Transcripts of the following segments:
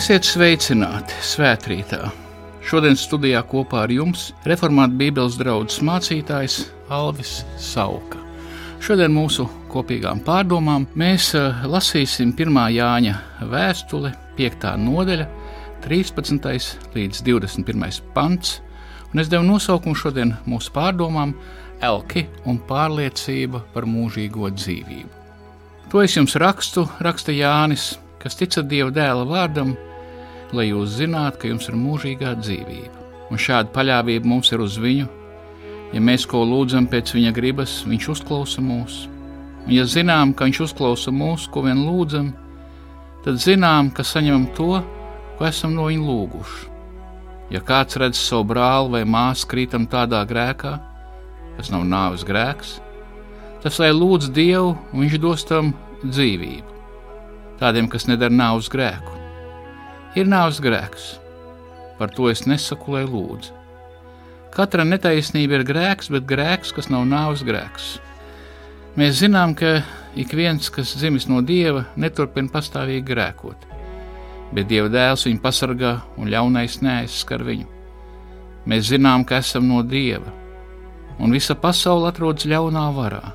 Esiet sveicināti svētkrītā! Šodien studijā kopā ar jums reformāta Bībeles draugs mācītājs Alvis Sauka. Šodien mūsu kopīgām pārdomām mēs eh, lasīsim 1. Jāņa vēstuli, 5. nodaļa, 13. līdz 21. pants, un es devu nosaukumu šodien mūsu pārdomām Elki un pārliecība par mūžīgo dzīvību. To es jums rakstu, raksta Jānis, kas ticat Dieva dēla vārdam, lai jūs zinātu, ka jums ir mūžīgā dzīvība. Un šāda paļāvība mums ir uz viņu. Ja mēs ko lūdzam pēc viņa gribas, viņš uzklausa mūs. Un ja zinām, ka viņš uzklausa mūs, ko vien lūdzam, tad zinām, ka saņemam to, ko esam no viņa lūguši. Ja kāds redz savu brāli vai māsu krītam tādā grēkā, kas nav nāves grēks, tas lai lūdz Dievu, un viņš dos tam dzīvību tādiem, kas nedara nāves grēku. Ir nāves grēks, par to es nesaku, lai lūdzu. Katra netaisnība ir grēks, bet grēks, kas nav nāves grēks. Mēs zinām, ka ik viens, kas dzimis no dieva, neturpina pastāvīgi grēkot, bet dieva dēls viņu pasargā un ļaunais neaizskar viņu. Mēs zinām, ka esam no dieva, un visa pasaule atrodas ļaunā varā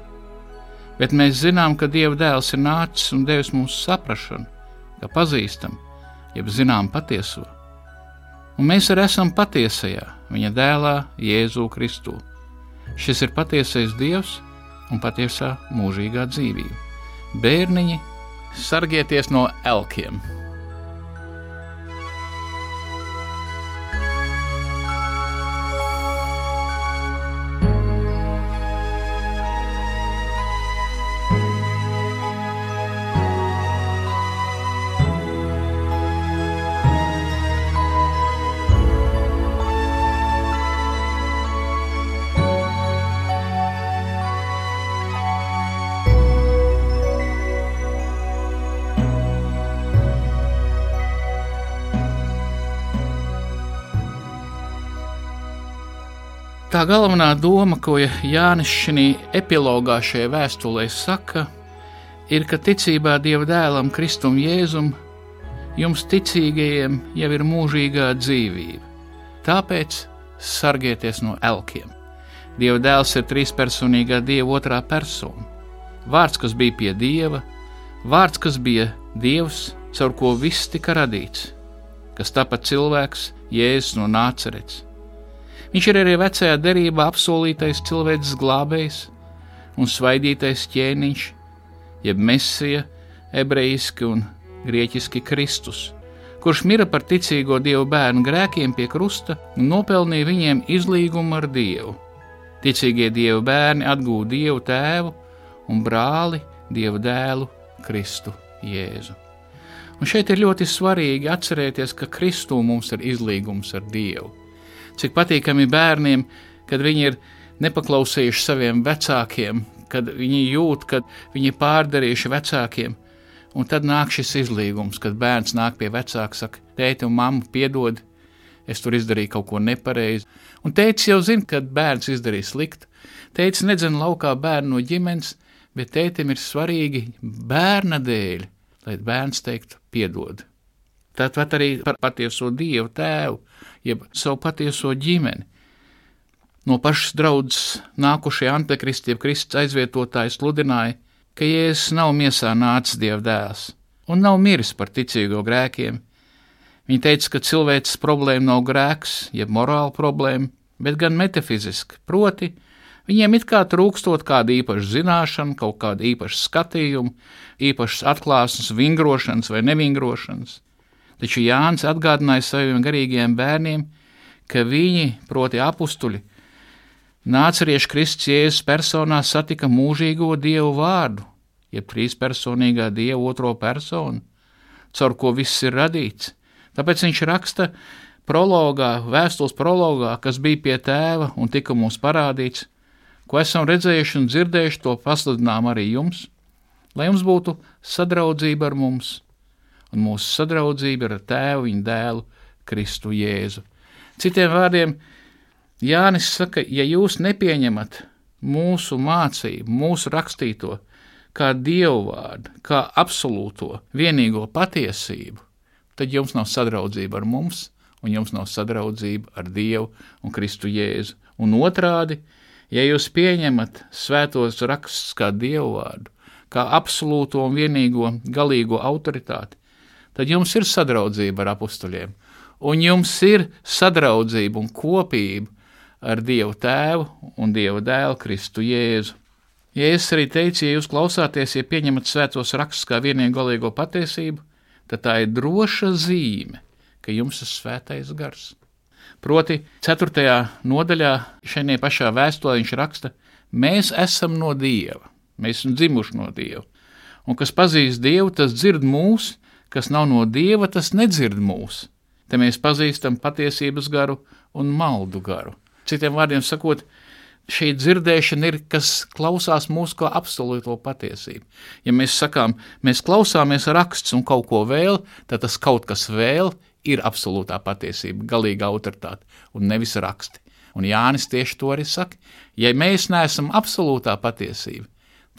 bet mēs zinām, ka Dieva dēls ir nācis un devis mums saprāšanu, ka pazīstam, jeb zinām patieso. Un mēs arī esam patiesajā, viņa dēlā, Jēzu Kristu. Šis ir patiesais Dievs un patiesā mūžīgā dzīvība. Bērniņi, sargieties no elkiem! Tā galvenā doma, ko Jānis šajā epilogā šajā vēstulē saka, ir, ka ticībā Dieva dēlam, Kristum Jēzum, jums ticīgajiem jau ir mūžīgā dzīvība. Tāpēc sargieties no elkiem. Dieva dēls ir trīspersonīgā Dieva otrā persona. Vārds, kas bija pie Dieva, vārds, kas bija Dievs, caur ko viss tika radīts, kas tāpat cilvēks, Jēzus no Nācerets Viņš ir arī vecajā derībā apsolītais cilvēks glābējs un svaidītais ķēniņš, jeb mesija, ebrejiski un grieķiski Kristus, kurš mira par ticīgo dievu bērnu grēkiem pie krusta un nopelnīja viņiem izlīgumu ar dievu. Ticīgie dievu bērni atgūta dievu tēvu un brāli, dievu dēlu, Kristu Jēzu. Un šeit ir ļoti svarīgi atcerēties, ka Kristū mums ir izlīgums ar Dievu cik patīkami bērniem, kad viņi ir nepaklausījuši saviem vecākiem, kad viņi jūt, ka viņi ir pārdarījuši vecākiem. Un tad nāk šis izlīgums, kad bērns nāk pie vecāka, saka, tēti un mamma, piedod, es tur izdarīju kaut ko nepareizi. Un tēvs jau zina, kad bērns izdarīja sliktu. Tēvs nedzina laukā bērnu no ģimenes, bet tētim ir svarīgi bērna dēļ, lai bērns teiktu, piedod. Tāpat arī par patieso Dievu tēvu, jeb savu patieso ģimeni. No pašas draudzes nākušie antikristi, jeb Kristus aizvietotāji sludināja, ka Jēzus nav miesā nācis Dieva dēls un nav miris par ticīgo grēkiem. Viņa teica, ka cilvēks problēma nav grēks, jeb morāla problēma, bet gan metafiziska, proti, Viņiem it kā trūkstot kāda īpaša zināšana, kaut kāda īpaša skatījuma, īpašas atklāsmes, vingrošanas vai nevingrošanas. Taču Jānis atgādināja saviem garīgajiem bērniem, ka viņi, proti, apstuļi, nācerieši Kristus Jēzus personā satika mūžīgo dievu vārdu, jeb trīspersonīgā dieva otro personu, caur ko viss ir radīts. Tāpēc viņš raksta prologā, vēstules prologā, kas bija pie tēva un tika mums parādīts, ko esam redzējuši un dzirdējuši, to pasludinām arī jums, lai jums būtu sadraudzība ar mums un mūsu sadraudzība ar tēvu, viņa dēlu, Kristu Jēzu. Citiem vārdiem, Jānis saka, ja jūs nepieņemat mūsu mācību, mūsu rakstīto, kā dievu vārdu, kā absolūto, vienīgo patiesību, tad jums nav sadraudzība ar mums, un jums nav sadraudzība ar Dievu un Kristu Jēzu. Un otrādi, ja jūs pieņemat svētos rakstus kā Dievu vārdu, kā absolūto un vienīgo galīgo autoritāti, tad jums ir sadraudzība ar apstuļiem, un jums ir sadraudzība un kopība ar Dievu Tēvu un Dieva dēlu Kristu Jēzu. Jēzus arī teica, ja jūs klausāties, ja pieņemat svētos rakstus kā vienīgo patiesību, tad tā ir droša zīme, ka jums ir svētais gars. Proti, 4. nodaļā šajā pašā vēstulē viņš raksta, mēs esam no Dieva, mēs esam dzimuši no Dieva. Un kas pazīst Dievu, tas dzird mūs, kas nav no Dieva, tas nedzird mūs. Te mēs pazīstam patiesības garu un maldu garu. Citiem vārdiem sakot, šī dzirdēšana ir, kas klausās mūsu kā absolūto patiesību. Ja mēs sakām, mēs klausāmies rakstus un kaut ko vēl, tad tas kaut kas vēl ir absolūtā patiesība, galīga autoritāte un nevis raksti. Un Jānis tieši to arī saka. Ja mēs neesam absolūtā patiesība,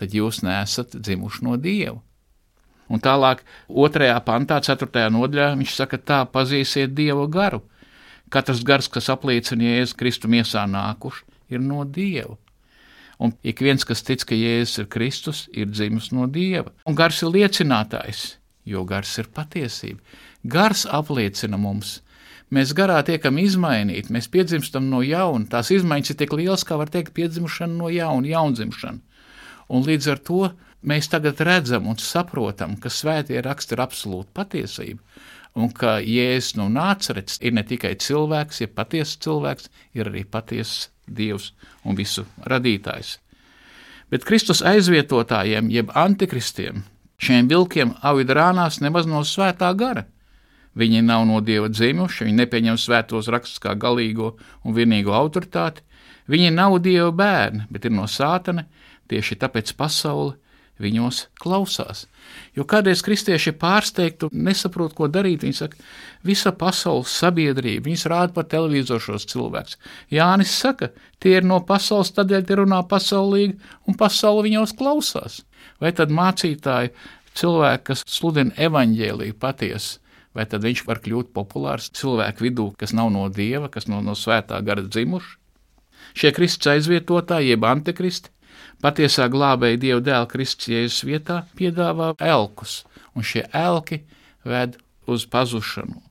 tad jūs neesat dzimuši no Dieva. Un tālāk, otrajā pantā, ceturtajā nodaļā, viņš saka, tā pazīsiet Dieva garu. Katrs gars, kas apliecina Jēzus Kristu miesā nākuši, ir no Dieva. Un ik viens, kas tic, ka Jēzus ir Kristus, ir dzimis no Dieva. Un gars ir liecinātājs, jo gars ir patiesība. Gars apliecina mums. Mēs garā tiekam izmainīti, mēs piedzimstam no jauna. Tās izmaiņas ir tik lielas, kā var teikt, piedzimšana no jauna, jaundzimšana. Un līdz ar to mēs tagad redzam un saprotam, ka svētie raksti ir absolūta patiesība, un ka Jēzus no nācerets ir ne tikai cilvēks, ir patiesa cilvēks, ir arī patiesa Dievs un visu radītājs. Bet Kristus aizvietotājiem, jeb antikristiem, šiem vilkiem avidrānās nemaz no svētā gara. Viņi nav no dieva dzimuši, viņi nepieņem svētos rakstus kā galīgo un vienīgo autoritāti. Viņi nav dieva bērni, bet ir no sātana, tieši tāpēc pasaule viņos klausās. Jo kādreiz kristieši ir pārsteigti un nesaprot, ko darīt. Viņi saka, visa pasaules sabiedrība, viņas rāda par televizoru šos cilvēkus. Jānis saka, tie ir no pasaules, tādēļ tie runā pasaulīgi, un pasaule viņos klausās. Vai tad mācītāji, cilvēki, kas sludina evaņģēlīju patiesi, vai tad viņš var kļūt populārs cilvēku vidū, kas nav no dieva, kas nav no, no svētā gara dzimuši? Šie Kristus aizvietotāji, jeb antikristi, patiesā glābēja Dieva dēla Kristus Jēzus vietā, piedāvā elkus, un šie elki ved uz pazušanu.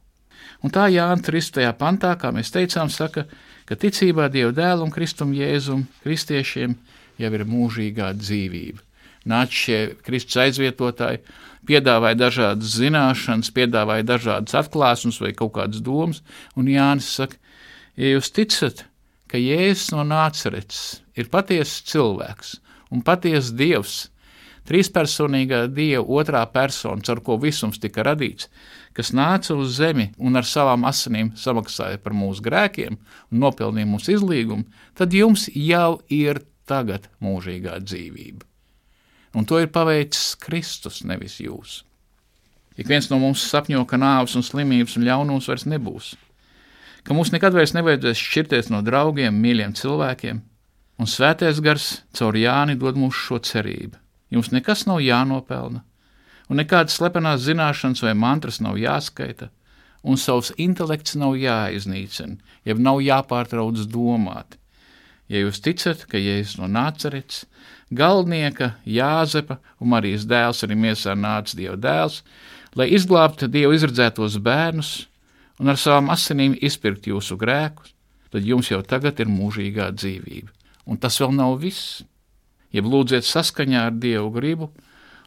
Un tā Jānis 3. pantā, kā mēs teicām, saka, ka ticībā Dieva dēlu un Kristum Jēzum kristiešiem jau ir mūžīgā dzīvība. Nāca šie Kristus aizvietotāji, piedāvāja dažādas zināšanas, piedāvāja dažādas atklāsmes vai kaut kādas domas, un Jānis saka, ja jūs ticat, ka Jēzus no nācerets ir patiesas cilvēks un patiesas dievs, trīspersonīgā dieva otrā persona, ar ko visums tika radīts, kas nāca uz zemi un ar savām asinīm samaksāja par mūsu grēkiem un nopelnīja mūsu izlīgumu, tad jums jau ir tagad mūžīgā dzīvība. Un to ir paveicis Kristus, nevis jūs. Ik viens no mums sapņo, ka nāves un slimības un ļaunums vairs nebūs, ka mums nekad vairs nevajadzēs šķirties no draugiem, mīļiem cilvēkiem, un svētais gars caur Jāni dod mums šo cerību. Jums nekas nav jānopelna, un nekādas slepenās zināšanas vai mantras nav jāskaita, un savs intelekts nav jāiznīcina, jeb nav jāpārtrauc domāt. Ja jūs ticat, ka Jēzus no nācerets, Galdnieka, Jāzepa un Marijas dēls arī miesā nāca Dieva dēls, lai izglābtu Dievu izredzētos bērnus un ar savām asinīm izpirkt jūsu grēkus, tad jums jau tagad ir mūžīgā dzīvība. Un tas vēl nav viss. Jeb lūdziet saskaņā ar Dievu gribu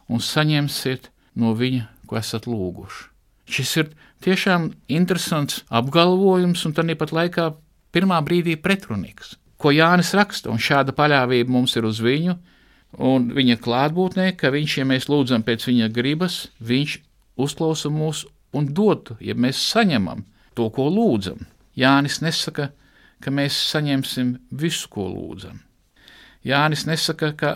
un saņemsiet no viņa, ko esat lūguši. Šis ir tiešām interesants apgalvojums un tāpat laikā pirmā brīdī pretrunīgs ko Jānis raksta, un šāda paļāvība mums ir uz viņu, un viņa klātbūtnē, ka viņš, ja mēs lūdzam pēc viņa gribas, viņš uzklausa mūs un dod, ja mēs saņemam to, ko lūdzam. Jānis nesaka, ka mēs saņemsim visu, ko lūdzam. Jānis nesaka, ka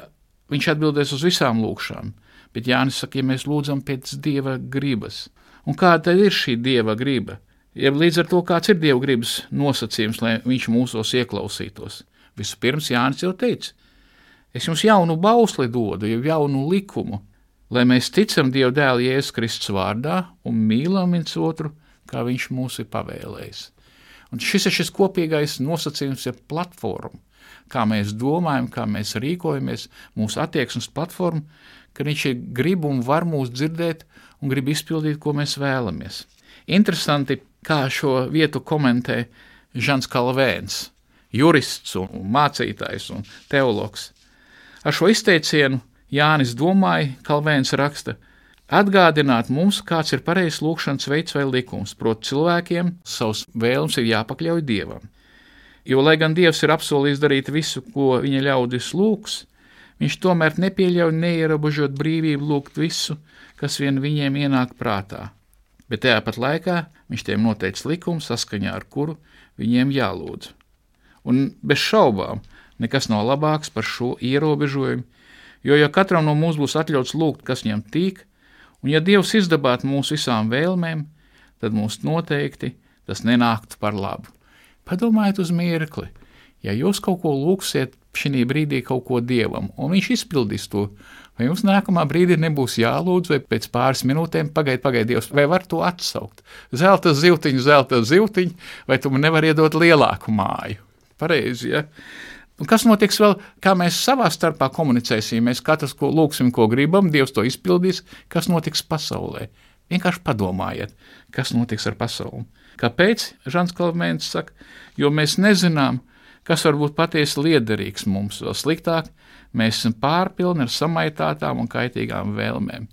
viņš atbildēs uz visām lūgšanām, bet Jānis saka, ja mēs lūdzam pēc dieva gribas. Un kāda tad ir šī dieva griba? Jeb līdz ar to, kāds ir Dieva gribas nosacījums, lai viņš mūsos ieklausītos. Vispirms Jānis jau teica, es jums jaunu bausli dodu, jau jaunu likumu, lai mēs ticam Dieva dēla Jēzus Kristus vārdā un mīlam viens otru, kā Viņš mūs ir pavēlējis. Un šis ir šis kopīgais nosacījums, ir platforma, kā mēs domājam, kā mēs rīkojamies, mūsu attieksmes platforma, ka Viņš grib un var mūs dzirdēt un grib izpildīt, ko mēs vēlamies. Interesanti, kā šo vietu komentē Žants Kalvēns, jurists un mācītājs un teologs. Ar šo izteicienu Jānis domāja, Kalvēns raksta, atgādināt mums, kāds ir pareizs lūkšanas veids vai likums, proti cilvēkiem savus vēlmes ir jāpakļauj Dievam. Jo, lai gan Dievs ir apsolījis darīt visu, ko viņa ļaudis lūgs, viņš tomēr nepieļauj neierobežot brīvību lūgt visu, kas vien viņiem ienāk prātā. Bet tajā pat laikā viņš tiem noteica likumu, saskaņā ar kuru viņiem jālūdz. Un bez šaubām nekas nav labāks par šo ierobežojumu, Jo, ja katram no mums būs atļauts lūgt, kas viņam tīk, un ja Dievs izdabātu mūsu visām vēlmēm, tad mums noteikti tas nenāktu par labu. Padomājiet uz mirkli, ja jūs kaut ko lūgsiet šī brīdī kaut ko Dievam, un Viņš izpildīs to, vai jums nākamā brīdī nebūs jālūdz, vai pēc pāris minūtēm pagaid, pagaid, Dievs, vai var to atsaukt? Zelta ziltiņu, zelta ziltiņu, vai tu man nevar iedot lielāku māju? Pareizi, ja? Un kas notiks vēl, kā mēs savā starpā komunicēsim? Mēs katrs ko lūgsim, ko gribam, Dievs to izpildīs. Kas notiks pasaulē? Vienkārši padomājiet, kas notiks ar pasauli. Kāpēc? Žants Kalmēns saka, jo mēs nezinām, kas var būt patiesi liederīgs mums. Vēl sliktāk, mēs esam pārpilni ar samaitātām un kaitīgām vēlmēm.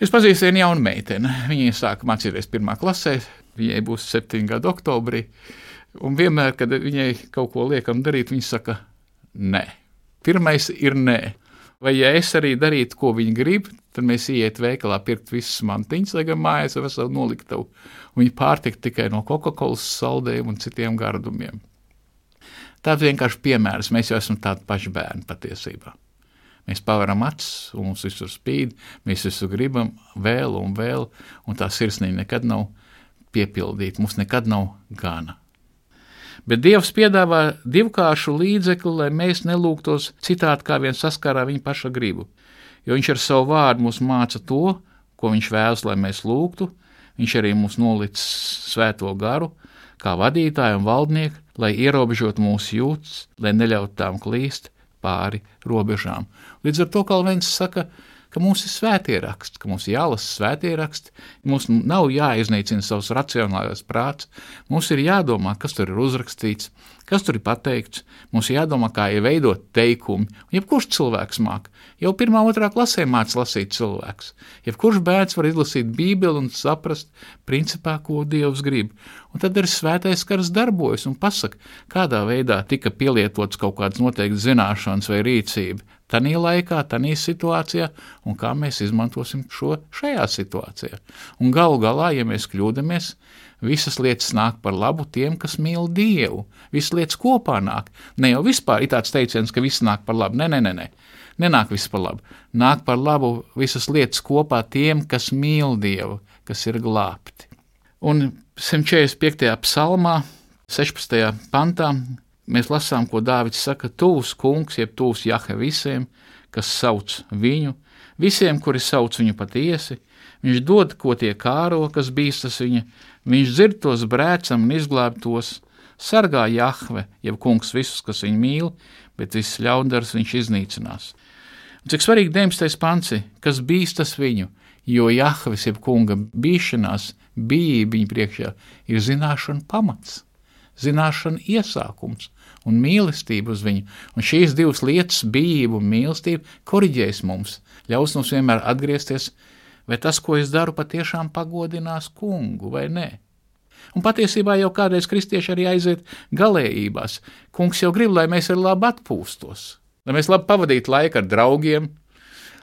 Es pazīstu vienu jaunu meiteni. Viņa sāka mācīties pirmā klasē, viņai būs septiņi gadi oktobrī. Un vienmēr, kad viņai kaut ko liekam darīt, viņa saka, nē. Pirmais ir nē. Vai ja es arī darītu, ko viņa grib, tad mēs ietu veikalā, pirkt visas mantiņas, lai gan mājās ir vesela noliktavu. Viņa pārtika tikai no Coca-Cola saldējuma un citiem gardumiem. Tāds vienkārši piemērs. Mēs jau esam tādi paši bērni patiesībā. Mēs pavaram acis, un mums visur spīd, mēs visu gribam vēl un vēl, un tā sirsnība nekad nav piepildīta. Mums nekad nav gana. Bet Dievs piedāvā divkāršu līdzekli, lai mēs nelūgtos citādi, kā vien saskarā viņa paša gribu. Jo viņš ar savu vārdu mums māca to, ko viņš vēlas, lai mēs lūgtu. Viņš arī mums nolicis svēto garu, kā vadītāju un valdnieku, lai ierobežotu mūsu jūtas, lai neļautu tām klīst pāri robežām. Līdz ar to Kalvins saka, ka ka mums ir svētie raksti, ka mums ir jālasa svētie raksti, mums nav jāiznīcina savs racionālais prāts, mums ir jādomā, kas tur ir uzrakstīts, kas tur ir pateikts, mums ir jādomā, kā ir veidot teikumi. Jebkurš cilvēks māk, jau pirmā, otrā klasē mācās lasīt cilvēks. Jebkurš bērns var izlasīt Bībeli un saprast, principā, ko Dievs grib. Un tad arī svētais kars darbojas un pasaka, kādā veidā tika pielietots kaut kādas noteiktas zināšanas vai rīcība tajā laikā, tajā situācijā, un kā mēs izmantosim šo šajā situācijā. Un galu galā, ja mēs kļūdāmies, visas lietas nāk par labu tiem, kas mīl Dievu. Visas lietas kopā nāk. Ne jau vispār ir tāds teiciens, ka viss nāk par labu. Nē, nē, nē. nē. Nenāk viss par labu. Nāk par labu visas lietas kopā tiem, kas mīl Dievu, kas ir glābti. Un 145. psalmā, 16. pantā, mēs lasām, ko Dāvids saka, tūs kungs, jeb tūs Jahe visiem, kas sauc viņu, visiem, kuri sauc viņu patiesi, viņš dod, ko tie kāro, kas bīstas viņa, viņš dzird tos brēcam un izglāb tos, sargā Jahve, jeb kungs visus, kas viņu mīl, bet viss ļaundars viņš iznīcinās. Un cik svarīgi 19. panci, kas bīstas viņu, jo Jahves, jeb kunga bīšanās, bija viņa priekšā, ir zināšana pamats zināšana iesākums un mīlestība uz viņu. Un šīs divas lietas, bijība un mīlestība, korģēs mums, ļaus mums vienmēr atgriezties, vai tas, ko es daru, patiešām pagodinās kungu vai nē. Un patiesībā jau kādreiz kristieši arī aiziet galējībās. Kungs jau grib, lai mēs ar labi atpūstos, lai mēs labi pavadītu laiku ar draugiem,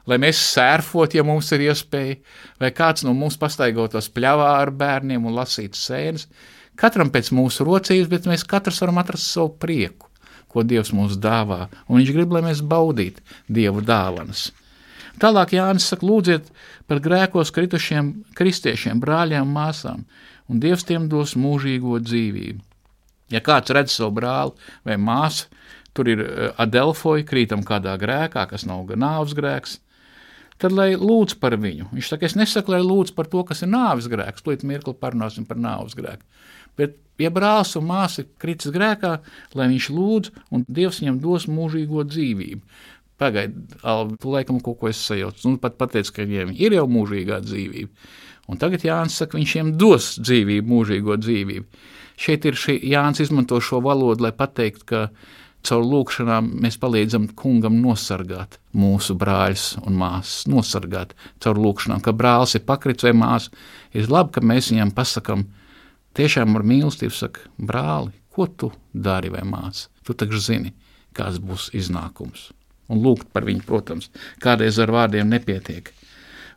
lai mēs sērfot, ja mums ir iespēja, vai kāds no mums pastaigotos pļavā ar bērniem un lasītu sēnes. Katram pēc mūsu rocības, bet mēs katrs varam atrast savu prieku, ko Dievs mums dāvā, un Viņš grib, lai mēs baudītu Dieva dāvanas. Tālāk Jānis saka, lūdziet par grēkos kritušiem kristiešiem, brāļiem, māsām, un Dievs tiem dos mūžīgo dzīvību. Ja kāds redz savu brāli vai māsu, tur ir eh, adelfoja, krītam kādā grēkā, kas nav nāves grēks, tad lai lūdz par viņu. Viņš saka, es nesaku, lai lūdz par to, kas ir nāves grēks. Tūlīt mirkli parunāsim par nāves grēku. Bet, ja brālis un māsa ir kritis grēkā, lai viņš lūdz, un Dievs viņam dos mūžīgo dzīvību. Pagaidiet, tu laikam kaut ko esi sajaucis. Nu, pat pateici, ka viņiem ir jau mūžīgā dzīvība. Un tagad Jānis saka, viņš viņiem dos dzīvību, mūžīgo dzīvību. Šeit ir šī, Jānis izmanto šo valodu, lai pateiktu, ka caur lūkšanām mēs palīdzam kungam nosargāt mūsu brāļus un māsas, nosargāt caur lūkšanām, ka brālis ir pakrits vai māsa. Ir labi, ka mēs viņam pasakām, tiešām ar mīlestību saka, brāli, ko tu dari vai māsa? Tu taču zini, kāds būs iznākums un lūgt par viņu, protams, kādreiz ar vārdiem nepietiek.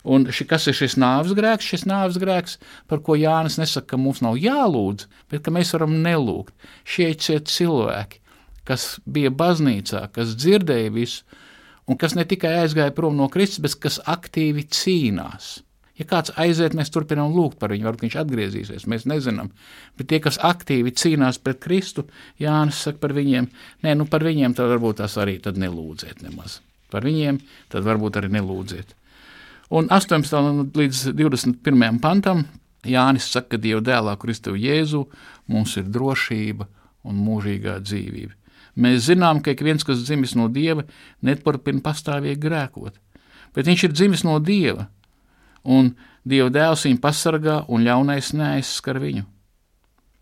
Un ši, kas ir šis nāves grēks? Šis nāves grēks, par ko Jānis nesaka, ka mums nav jālūdz, bet ka mēs varam nelūgt. Šie ir cilvēki, kas bija baznīcā, kas dzirdēja visu, un kas ne tikai aizgāja prom no Kristus, bet kas aktīvi cīnās. Ja kāds aiziet, mēs turpinām lūgt par viņu, varbūt viņš atgriezīsies, mēs nezinām. Bet tie, kas aktīvi cīnās pret Kristu, Jānis saka par viņiem, nē, nu par viņiem tad varbūt tās arī nelūdziet nemaz. Par viņiem tad varbūt arī nelūdziet. Un 18. līdz 21. pantam Jānis saka, ka Dieva dēlā Kristu Jēzu mums ir drošība un mūžīgā dzīvība. Mēs zinām, ka ik viens, kas dzimis no Dieva, neturpina pastāvīgi grēkot, bet viņš ir dzimis no Dieva un Dieva dēls viņu pasargā, un ļaunais neaizskar viņu.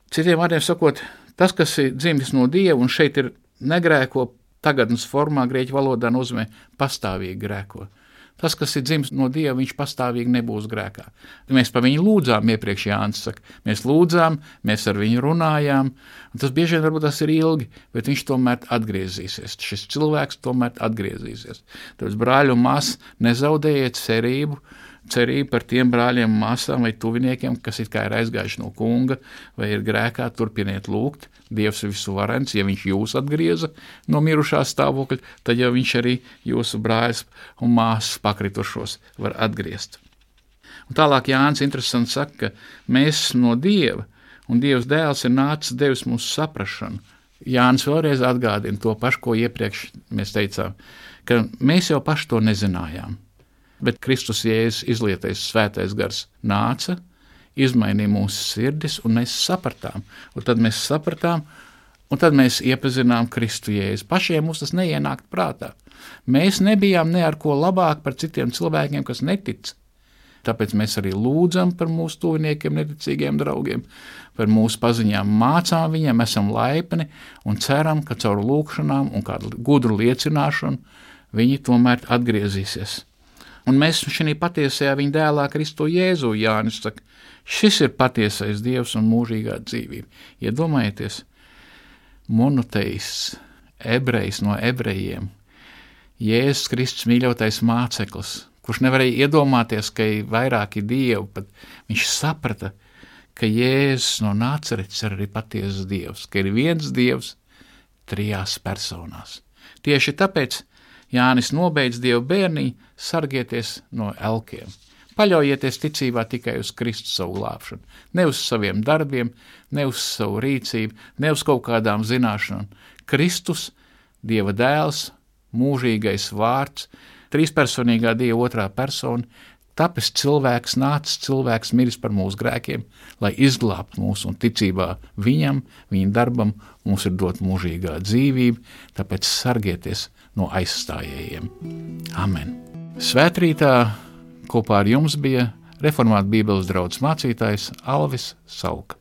Citiem vārdiem sakot, tas, kas ir dzimis no Dieva, un šeit ir negrēko tagadnes formā, grieķu valodā nozīmē pastāvīgi grēko. Tas, kas ir dzimis no Dieva, viņš pastāvīgi nebūs grēkā. Mēs par viņu lūdzām, iepriekš Jānis saka, mēs lūdzām, mēs ar viņu runājām, un tas bieži vien varbūt tas ir ilgi, bet viņš tomēr atgriezīsies. Šis cilvēks tomēr atgriezīsies. Tāpēc brāļi un māsas nezaudējiet cerību, cerība par tiem brāļiem, māsām vai tuviniekiem, kas ir aizgājuši no kunga vai ir grēkā, turpiniet lūgt. Dievs ir visuvarens, ja viņš jūs atgrieza no mirušā stāvokļa, tad jau viņš arī jūsu brāļus un māsas pakritušos var atgriezt. Un tālāk Jānis interesanti saka, ka mēs esam no Dieva, un Dievs dēls ir nācis devis mums saprašanu. Jānis vēlreiz atgādina to pašu, ko iepriekš mēs teicām, ka mēs jau paši to nezinājām bet Kristus Jēzus izlietais svētais gars nāca, izmainīja mūsu sirdis, un mēs sapratām. Un tad mēs sapratām, un tad mēs iepazinām Kristu Jēzu. Pašiem mums tas neienākt prātā. Mēs nebijām ne ar ko labāk par citiem cilvēkiem, kas netic. Tāpēc mēs arī lūdzam par mūsu tuviniekiem, neticīgiem draugiem, par mūsu paziņām, mācām viņiem, esam laipni un ceram, ka caur lūgšanām un kādu gudru liecināšanu viņi tomēr atgriezīsies Un mēs šajā patiesajā viņa dēlā Kristo Jēzu Jānis saka, šis ir patiesais Dievs un mūžīgā dzīvība. Iedomājieties, monoteists, ebrejs no ebrejiem, Jēzus Kristus mīļotais māceklis, kurš nevarēja iedomāties, ka ir vairāki dievi, pat viņš saprata, ka Jēzus no Nāceretes ir arī patiesas dievs, ka ir viens dievs trijās personās. Tieši tāpēc Jānis nobeidz dievu bērnī, sargieties no elkiem. Paļaujieties ticībā tikai uz Kristus savu glābšanu, ne uz saviem darbiem, ne uz savu rīcību, ne uz kaut kādām zināšanām. Kristus, Dieva dēls, mūžīgais vārds, trīspersonīgā Dieva otrā persona, Tāpēc cilvēks nācis, cilvēks miris par mūsu grēkiem, lai izglābtu mūs un ticībā viņam, viņa darbam, mums ir dot mūžīgā dzīvība, tāpēc sargieties no aizstājējiem. Amen! Svētrītā kopā ar jums bija reformāta Bībeles draugs mācītājs Alvis Sauka.